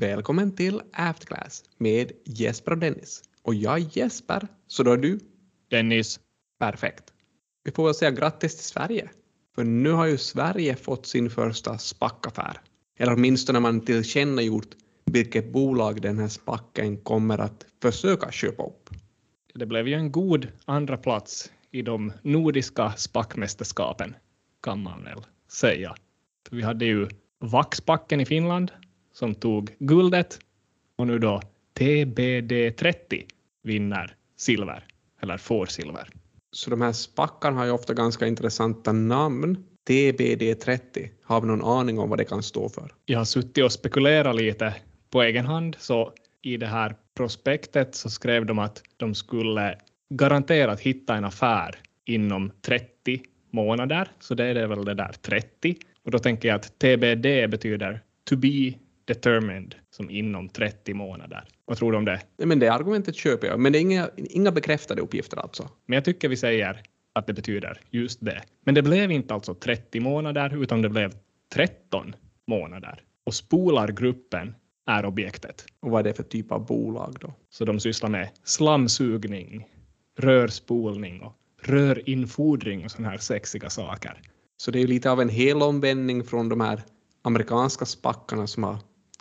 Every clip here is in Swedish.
Välkommen till Afterclass med Jesper och Dennis. Och jag är Jesper, så då är du? Dennis. Perfekt. Vi får väl säga grattis till Sverige. För nu har ju Sverige fått sin första SPAC-affär. Eller åtminstone man tillkännagjort vilket bolag den här spacken kommer att försöka köpa upp. Det blev ju en god andra plats i de nordiska spackmästerskapen, kan man väl säga. För vi hade ju Vaxbacken i Finland som tog guldet och nu då TBD30 vinner silver, eller får silver. Så de här spackarna har ju ofta ganska intressanta namn. TBD30, har vi någon aning om vad det kan stå för? Jag har suttit och spekulerat lite på egen hand, så i det här prospektet så skrev de att de skulle garanterat hitta en affär inom 30 månader, så det är väl det där 30. Och då tänker jag att TBD betyder to be determined som inom 30 månader. Vad tror du om det? Nej, men det argumentet köper jag, men det är inga, inga bekräftade uppgifter alltså. Men jag tycker vi säger att det betyder just det. Men det blev inte alltså 30 månader, utan det blev 13 månader. Och Spolargruppen är objektet. Och vad är det för typ av bolag då? Så de sysslar med slamsugning, rörspolning och rörinfodring och sådana här sexiga saker. Så det är ju lite av en helomvändning från de här amerikanska spackarna som har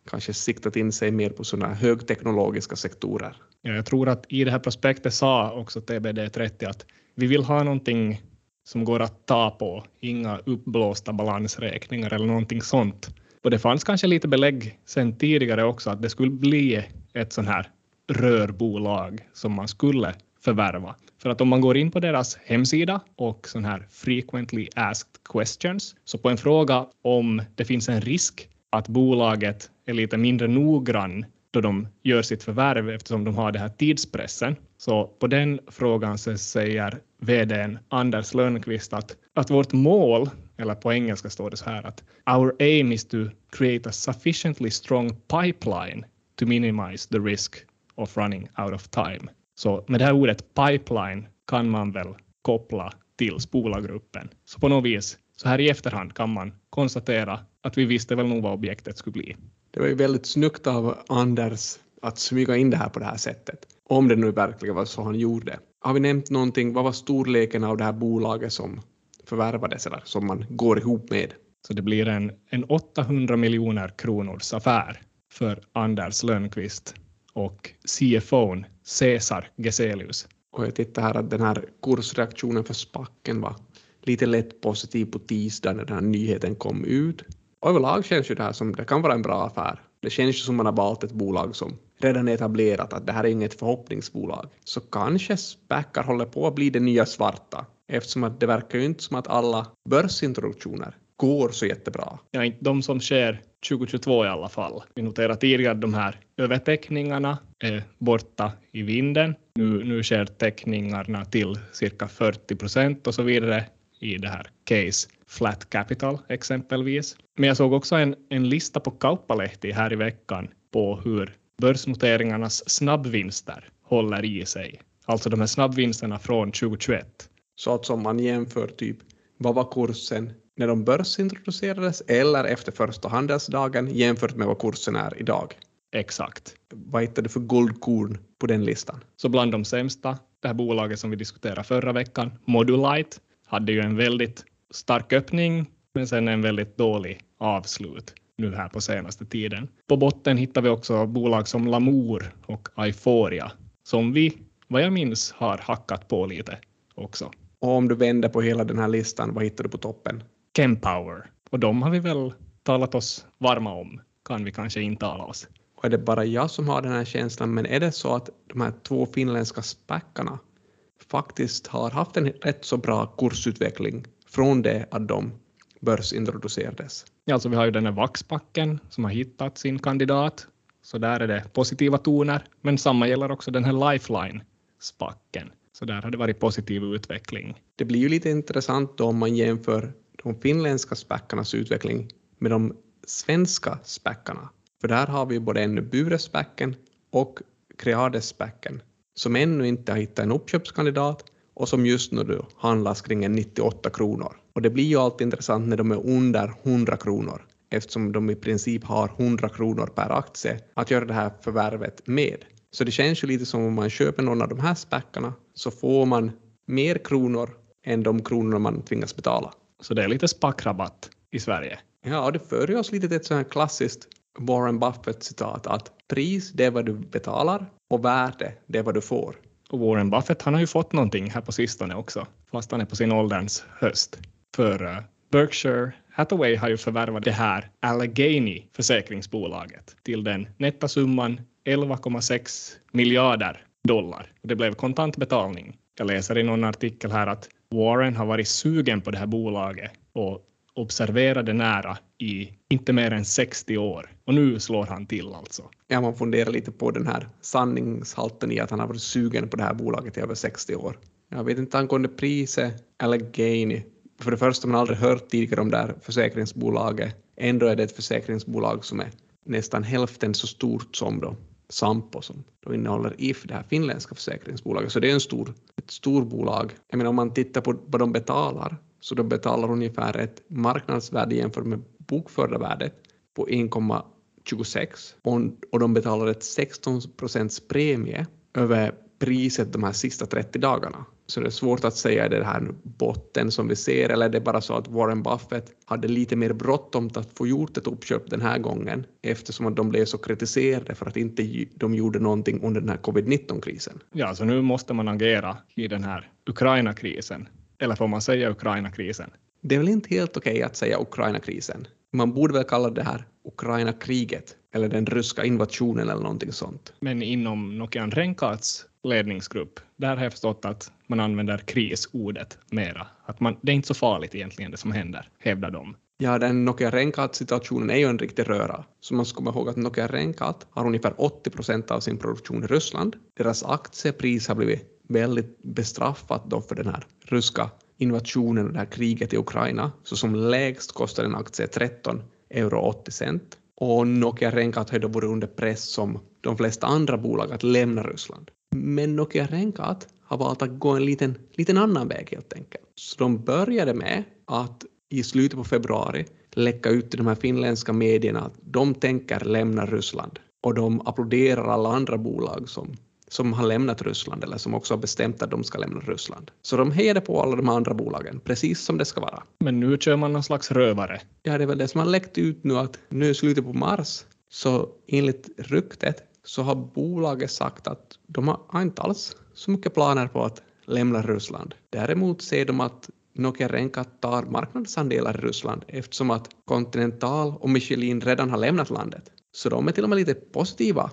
kanske siktat in sig mer på sådana här högteknologiska sektorer. Ja, jag tror att i det här prospektet sa också TBD30 att vi vill ha någonting som går att ta på, inga uppblåsta balansräkningar eller någonting sånt. Och det fanns kanske lite belägg sen tidigare också att det skulle bli ett sånt här rörbolag som man skulle förvärva. För att om man går in på deras hemsida och sån här frequently asked questions, så på en fråga om det finns en risk att bolaget är lite mindre noggrann då de gör sitt förvärv eftersom de har den här tidspressen. Så på den frågan så säger vdn Anders Lönnqvist att, att vårt mål, eller på engelska står det så här att our aim is to create a sufficiently strong pipeline to minimize the risk of running out of time. Så med det här ordet pipeline kan man väl koppla till Spola-gruppen. Så på något vis, så här i efterhand kan man konstatera att vi visste väl nog vad objektet skulle bli. Det var ju väldigt snyggt av Anders att smyga in det här på det här sättet. Om det nu verkligen var så han gjorde. Har vi nämnt någonting, vad var storleken av det här bolaget som förvärvades eller som man går ihop med? Så det blir en, en 800 miljoner kronors affär för Anders Lönnqvist och CFOn Cesar Geselius. Och jag tittar här att den här kursreaktionen för spacken var lite lätt positiv på tisdag när den här nyheten kom ut. Och överlag känns ju det här som det kan vara en bra affär. Det känns ju som man har valt ett bolag som redan är etablerat, att det här är inget förhoppningsbolag. Så kanske SPACar håller på att bli det nya svarta, eftersom att det verkar ju inte som att alla börsintroduktioner går så jättebra. Ja, inte de som sker 2022 i alla fall. Vi noterar tidigare att de här överteckningarna är borta i vinden. Nu, nu sker teckningarna till cirka 40 procent och så vidare i det här case Flat Capital exempelvis. Men jag såg också en, en lista på Kauppalehti här i veckan på hur börsnoteringarnas snabbvinster håller i sig. Alltså de här snabbvinsterna från 2021. Så att som man jämför typ vad var kursen när de börsintroducerades eller efter första handelsdagen jämfört med vad kursen är idag. Exakt. Vad hittar du för guldkorn på den listan? Så bland de sämsta, det här bolaget som vi diskuterade förra veckan, Modulite, hade ju en väldigt stark öppning men sen en väldigt dålig avslut nu här på senaste tiden. På botten hittar vi också bolag som Lamour och Euphoria som vi, vad jag minns, har hackat på lite också. Och om du vänder på hela den här listan, vad hittar du på toppen? Chempower. Och de har vi väl talat oss varma om, kan vi kanske intala oss. Och är det bara jag som har den här känslan, men är det så att de här två finländska späckarna faktiskt har haft en rätt så bra kursutveckling från det att de börsintroducerades? Ja, alltså vi har ju den här Vaxbacken som har hittat sin kandidat, så där är det positiva toner, men samma gäller också den här Lifeline-spacken. Så där har det varit positiv utveckling. Det blir ju lite intressant då om man jämför de finländska späckarnas utveckling med de svenska späckarna. För där har vi både ännu Burespäcken och Creades-späcken som ännu inte har hittat en uppköpskandidat och som just nu handlas kring en 98 kronor. Och det blir ju alltid intressant när de är under 100 kronor eftersom de i princip har 100 kronor per aktie att göra det här förvärvet med. Så det känns ju lite som om man köper någon av de här spackarna så får man mer kronor än de kronor man tvingas betala. Så det är lite spackrabatt i Sverige. Ja, det för oss lite till ett sånt här klassiskt Warren Buffett-citat att pris det är vad du betalar och värde det är vad du får. Och Warren Buffett han har ju fått någonting här på sistone också, fast han är på sin ålderns höst. För uh, Berkshire Hathaway har ju förvärvat det här Allegheny försäkringsbolaget till den nätta summan 11,6 miljarder dollar. Det blev kontantbetalning. Jag läser i någon artikel här att Warren har varit sugen på det här bolaget och observerade nära i inte mer än 60 år. Och nu slår han till alltså. Ja, man funderar lite på den här sanningshalten i att han har varit sugen på det här bolaget i över 60 år. Jag vet inte angående priset eller gain. För det första har man aldrig hört tidigare om det här försäkringsbolaget. Ändå är det ett försäkringsbolag som är nästan hälften så stort som då Sampo som då innehåller If, det här finländska försäkringsbolaget. Så det är en stor, ett storbolag. Jag menar om man tittar på vad de betalar så de betalar ungefär ett marknadsvärde jämfört med bokförda värdet på 1,26 och de betalar ett 16 procents premie över priset de här sista 30 dagarna. Så det är svårt att säga är det här botten som vi ser eller är det bara så att Warren Buffett hade lite mer bråttom att få gjort ett uppköp den här gången eftersom de blev så kritiserade för att inte de gjorde någonting under den här covid-19-krisen. Ja, så nu måste man agera i den här Ukraina-krisen. Eller får man säga Ukraina-krisen? Det är väl inte helt okej okay att säga Ukraina-krisen. Man borde väl kalla det här Ukraina-kriget eller den ryska invasionen eller någonting sånt. Men inom Nokian Renkats ledningsgrupp, där har jag förstått att man använder krisordet mera. Att man, det är inte så farligt egentligen det som händer, hävdar de. Ja, den Nokia Renkat-situationen är ju en riktig röra. Så man ska komma ihåg att Nokia Renkat har ungefär 80 procent av sin produktion i Ryssland. Deras aktiepris har blivit väldigt bestraffat då för den här ryska invasionen och det här kriget i Ukraina. Så som lägst kostar en aktie 13 euro 80 cent. Och Nokia Renkat har då varit under press som de flesta andra bolag att lämna Ryssland. Men Nokia Renkat har valt att gå en liten, liten annan väg helt enkelt. Så de började med att i slutet på februari läcka ut till de här finländska medierna att de tänker lämna Ryssland. Och de applåderar alla andra bolag som som har lämnat Ryssland eller som också har bestämt att de ska lämna Ryssland. Så de hejade på alla de andra bolagen, precis som det ska vara. Men nu kör man någon slags rövare. Ja, det är väl det som har läckt ut nu att nu i slutet på mars så enligt ryktet så har bolaget sagt att de har inte alls så mycket planer på att lämna Ryssland. Däremot ser de att Nokia Renkat tar marknadsandelar i Ryssland eftersom att Continental och Michelin redan har lämnat landet. Så de är till och med lite positiva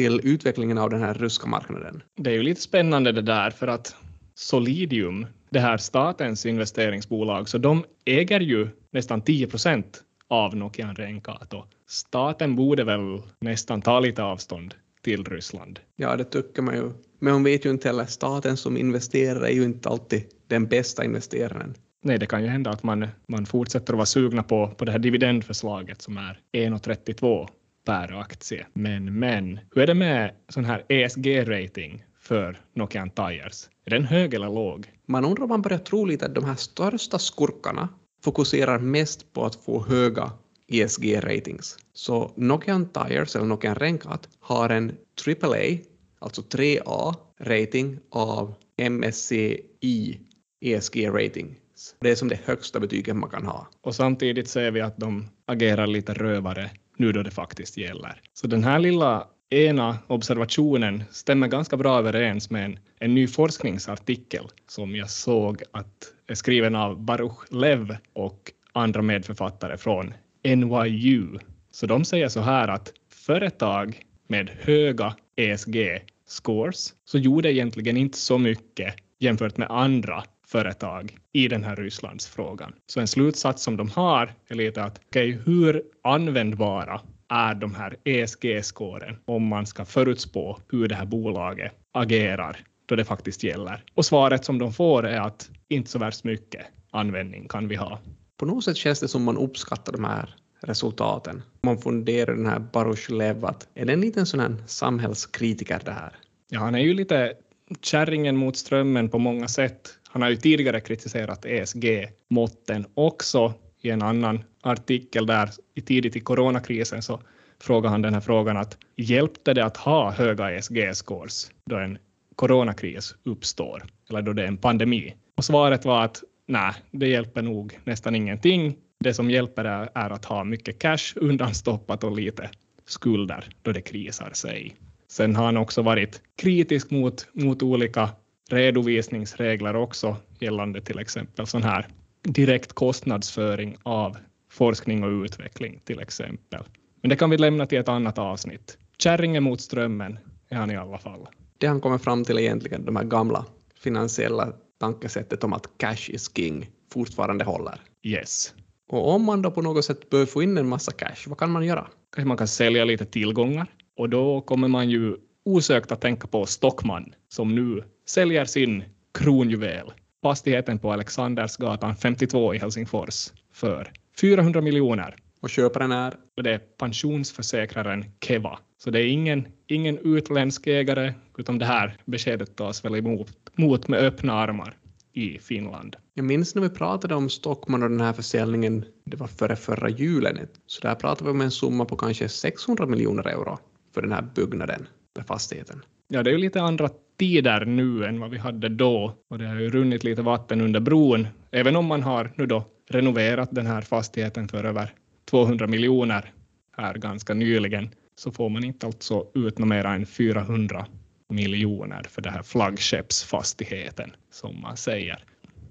till utvecklingen av den här ryska marknaden. Det är ju lite spännande det där för att Solidium, det här statens investeringsbolag, så de äger ju nästan 10 procent av Nokian Renkato. Staten borde väl nästan ta lite avstånd till Ryssland. Ja, det tycker man ju. Men hon vet ju inte heller, staten som investerare är ju inte alltid den bästa investeraren. Nej, det kan ju hända att man, man fortsätter att vara sugna på, på det här dividendförslaget som är 1,32 per aktie. Men, men, hur är det med sån här ESG-rating för Nokian Tires? Är den hög eller låg? Man undrar om man börjar tro lite att de här största skurkarna fokuserar mest på att få höga ESG-ratings. Så Nokian Tires, eller Nokian Renkat, har en AAA, alltså 3A-rating av MSCI ESG-rating. Det är som det högsta betyget man kan ha. Och samtidigt ser vi att de agerar lite rövare nu då det faktiskt gäller. Så den här lilla ena observationen stämmer ganska bra överens med en, en ny forskningsartikel som jag såg att är skriven av Baruch Lev och andra medförfattare från NYU. Så de säger så här att företag med höga ESG-scores så gjorde egentligen inte så mycket jämfört med andra företag i den här Rysslandsfrågan. Så en slutsats som de har är lite att okay, hur användbara är de här ESG-skåren om man ska förutspå hur det här bolaget agerar då det faktiskt gäller. Och svaret som de får är att inte så värst mycket användning kan vi ha. På något sätt känns det som man uppskattar de här resultaten. Man funderar den här Baruch att är det en liten sån här samhällskritiker det här? Ja, han är ju lite kärringen mot strömmen på många sätt. Han har ju tidigare kritiserat ESG-måtten också, i en annan artikel där i tidigt i coronakrisen så frågade han den här frågan att hjälpte det att ha höga ESG-scores då en coronakris uppstår eller då det är en pandemi? Och svaret var att nej, det hjälper nog nästan ingenting. Det som hjälper är, är att ha mycket cash undanstoppat och lite skulder då det krisar sig. Sen har han också varit kritisk mot, mot olika redovisningsregler också gällande till exempel sån här direkt kostnadsföring av forskning och utveckling till exempel. Men det kan vi lämna till ett annat avsnitt. Kärringen mot strömmen är han i alla fall. Det han kommer fram till egentligen, de här gamla finansiella tankesättet om att cash is king fortfarande håller. Yes. Och om man då på något sätt bör få in en massa cash, vad kan man göra? Kanske man kan sälja lite tillgångar och då kommer man ju osökt att tänka på Stockman som nu säljer sin kronjuvel, fastigheten på Alexandersgatan 52 i Helsingfors för 400 miljoner. Och köparen är? Och det är pensionsförsäkraren Keva. Så det är ingen, ingen utländsk ägare, utan det här beskedet tas väl emot mot med öppna armar i Finland. Jag minns när vi pratade om Stockman och den här försäljningen, det var före förra julen, så där pratade vi om en summa på kanske 600 miljoner euro för den här byggnaden, den fastigheten. Ja, det är ju lite andra tider nu än vad vi hade då och det har ju runnit lite vatten under bron, även om man har nu då renoverat den här fastigheten för över 200 miljoner här ganska nyligen så får man inte alltså ut något mer än 400 miljoner för den här flaggskeppsfastigheten som man säger.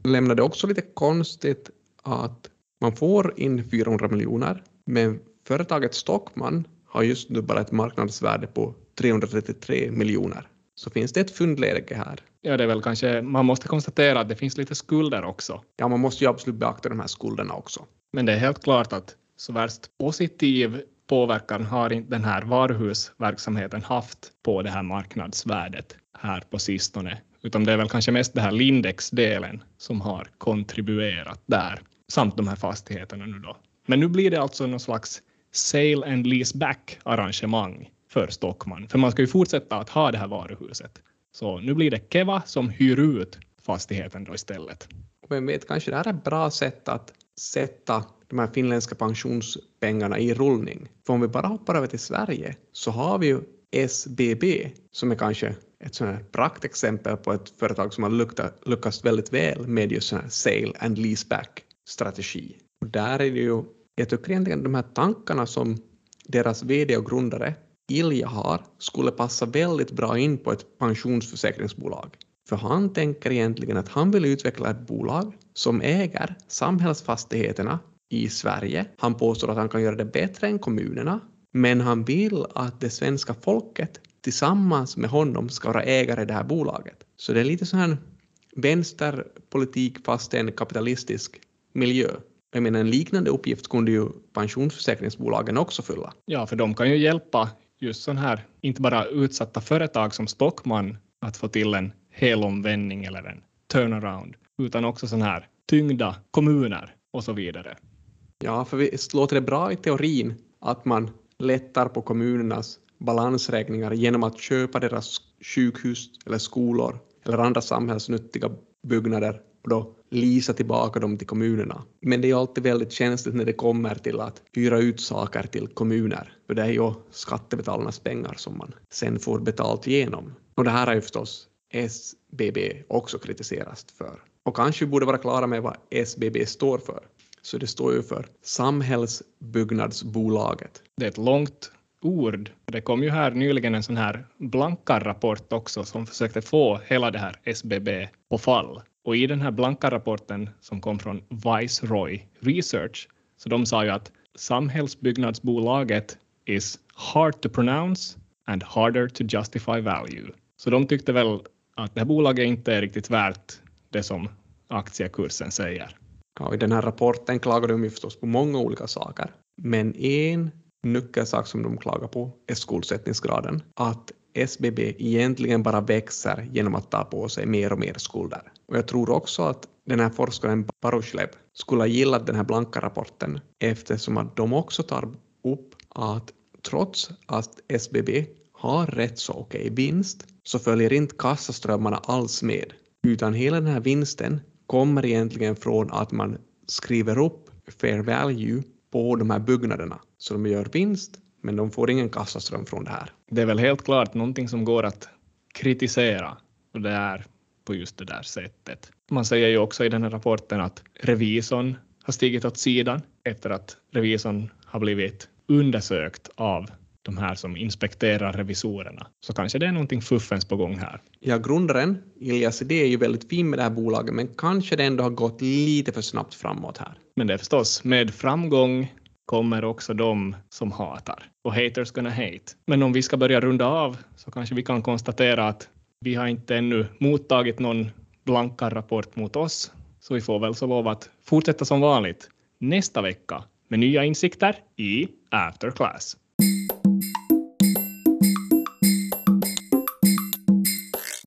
Lämnar det också lite konstigt att man får in 400 miljoner men företaget Stockman har just nu bara ett marknadsvärde på 333 miljoner. Så finns det ett fundläge här. Ja, det är väl kanske, man måste konstatera att det finns lite skulder också. Ja, man måste ju absolut beakta de här skulderna också. Men det är helt klart att så värst positiv påverkan har inte den här varuhusverksamheten haft på det här marknadsvärdet här på sistone, utan det är väl kanske mest det här Lindex-delen som har kontribuerat där, samt de här fastigheterna nu då. Men nu blir det alltså någon slags sale and lease back arrangemang för Stockman, för man ska ju fortsätta att ha det här varuhuset. Så nu blir det Keva som hyr ut fastigheten då istället. Vem vet, kanske det här är ett bra sätt att sätta de här finländska pensionspengarna i rullning. För om vi bara hoppar över till Sverige så har vi ju SBB som är kanske ett sånt här praktexempel på ett företag som har lyckats väldigt väl med just sån här sale and leaseback strategi. Och där är det ju, jag tycker egentligen de här tankarna som deras VD och grundare Ilja har skulle passa väldigt bra in på ett pensionsförsäkringsbolag. För han tänker egentligen att han vill utveckla ett bolag som äger samhällsfastigheterna i Sverige. Han påstår att han kan göra det bättre än kommunerna, men han vill att det svenska folket tillsammans med honom ska vara ägare i det här bolaget. Så det är lite sån här vänsterpolitik fast en kapitalistisk miljö. Jag menar en liknande uppgift kunde ju pensionsförsäkringsbolagen också fylla. Ja, för de kan ju hjälpa just sån här, inte bara utsatta företag som Stockman att få till en helomvändning eller en turnaround, utan också sån här tyngda kommuner och så vidare. Ja, för visst låter det bra i teorin att man lättar på kommunernas balansräkningar genom att köpa deras sjukhus eller skolor eller andra samhällsnyttiga byggnader och då lisa tillbaka dem till kommunerna. Men det är alltid väldigt känsligt när det kommer till att hyra ut saker till kommuner, för det är ju skattebetalarnas pengar som man sen får betalt igenom. Och det här har ju förstås SBB också kritiserats för. Och kanske vi borde vara klara med vad SBB står för. Så det står ju för Samhällsbyggnadsbolaget. Det är ett långt ord. Det kom ju här nyligen en sån här blanka rapport också som försökte få hela det här SBB på fall. Och i den här blanka rapporten som kom från Viceroy Research, så de sa ju att samhällsbyggnadsbolaget is hard to pronounce and harder to justify value. Så de tyckte väl att det här bolaget inte är riktigt värt det som aktiekursen säger. Ja, I den här rapporten klagar de ju förstås på många olika saker, men en nyckelsak som de klagar på är skuldsättningsgraden. Att SBB egentligen bara växer genom att ta på sig mer och mer skulder. Och jag tror också att den här forskaren Baruslev skulle ha gillat den här blanka rapporten eftersom att de också tar upp att trots att SBB har rätt så okej okay vinst så följer inte kassaströmmarna alls med utan hela den här vinsten kommer egentligen från att man skriver upp fair value på de här byggnaderna. Så de gör vinst, men de får ingen kassaström från det här. Det är väl helt klart någonting som går att kritisera och det är på just det där sättet. Man säger ju också i den här rapporten att revisorn har stigit åt sidan efter att revisorn har blivit undersökt av de här som inspekterar revisorerna. Så kanske det är någonting fuffens på gång här. Ja, grundaren, Ilias idé är ju väldigt fin med det här bolaget, men kanske det ändå har gått lite för snabbt framåt här. Men det är förstås, med framgång kommer också de som hatar. Och haters gonna hate. Men om vi ska börja runda av så kanske vi kan konstatera att vi har inte ännu mottagit någon blankar rapport mot oss, så vi får väl så lov att fortsätta som vanligt nästa vecka med nya insikter i After Class.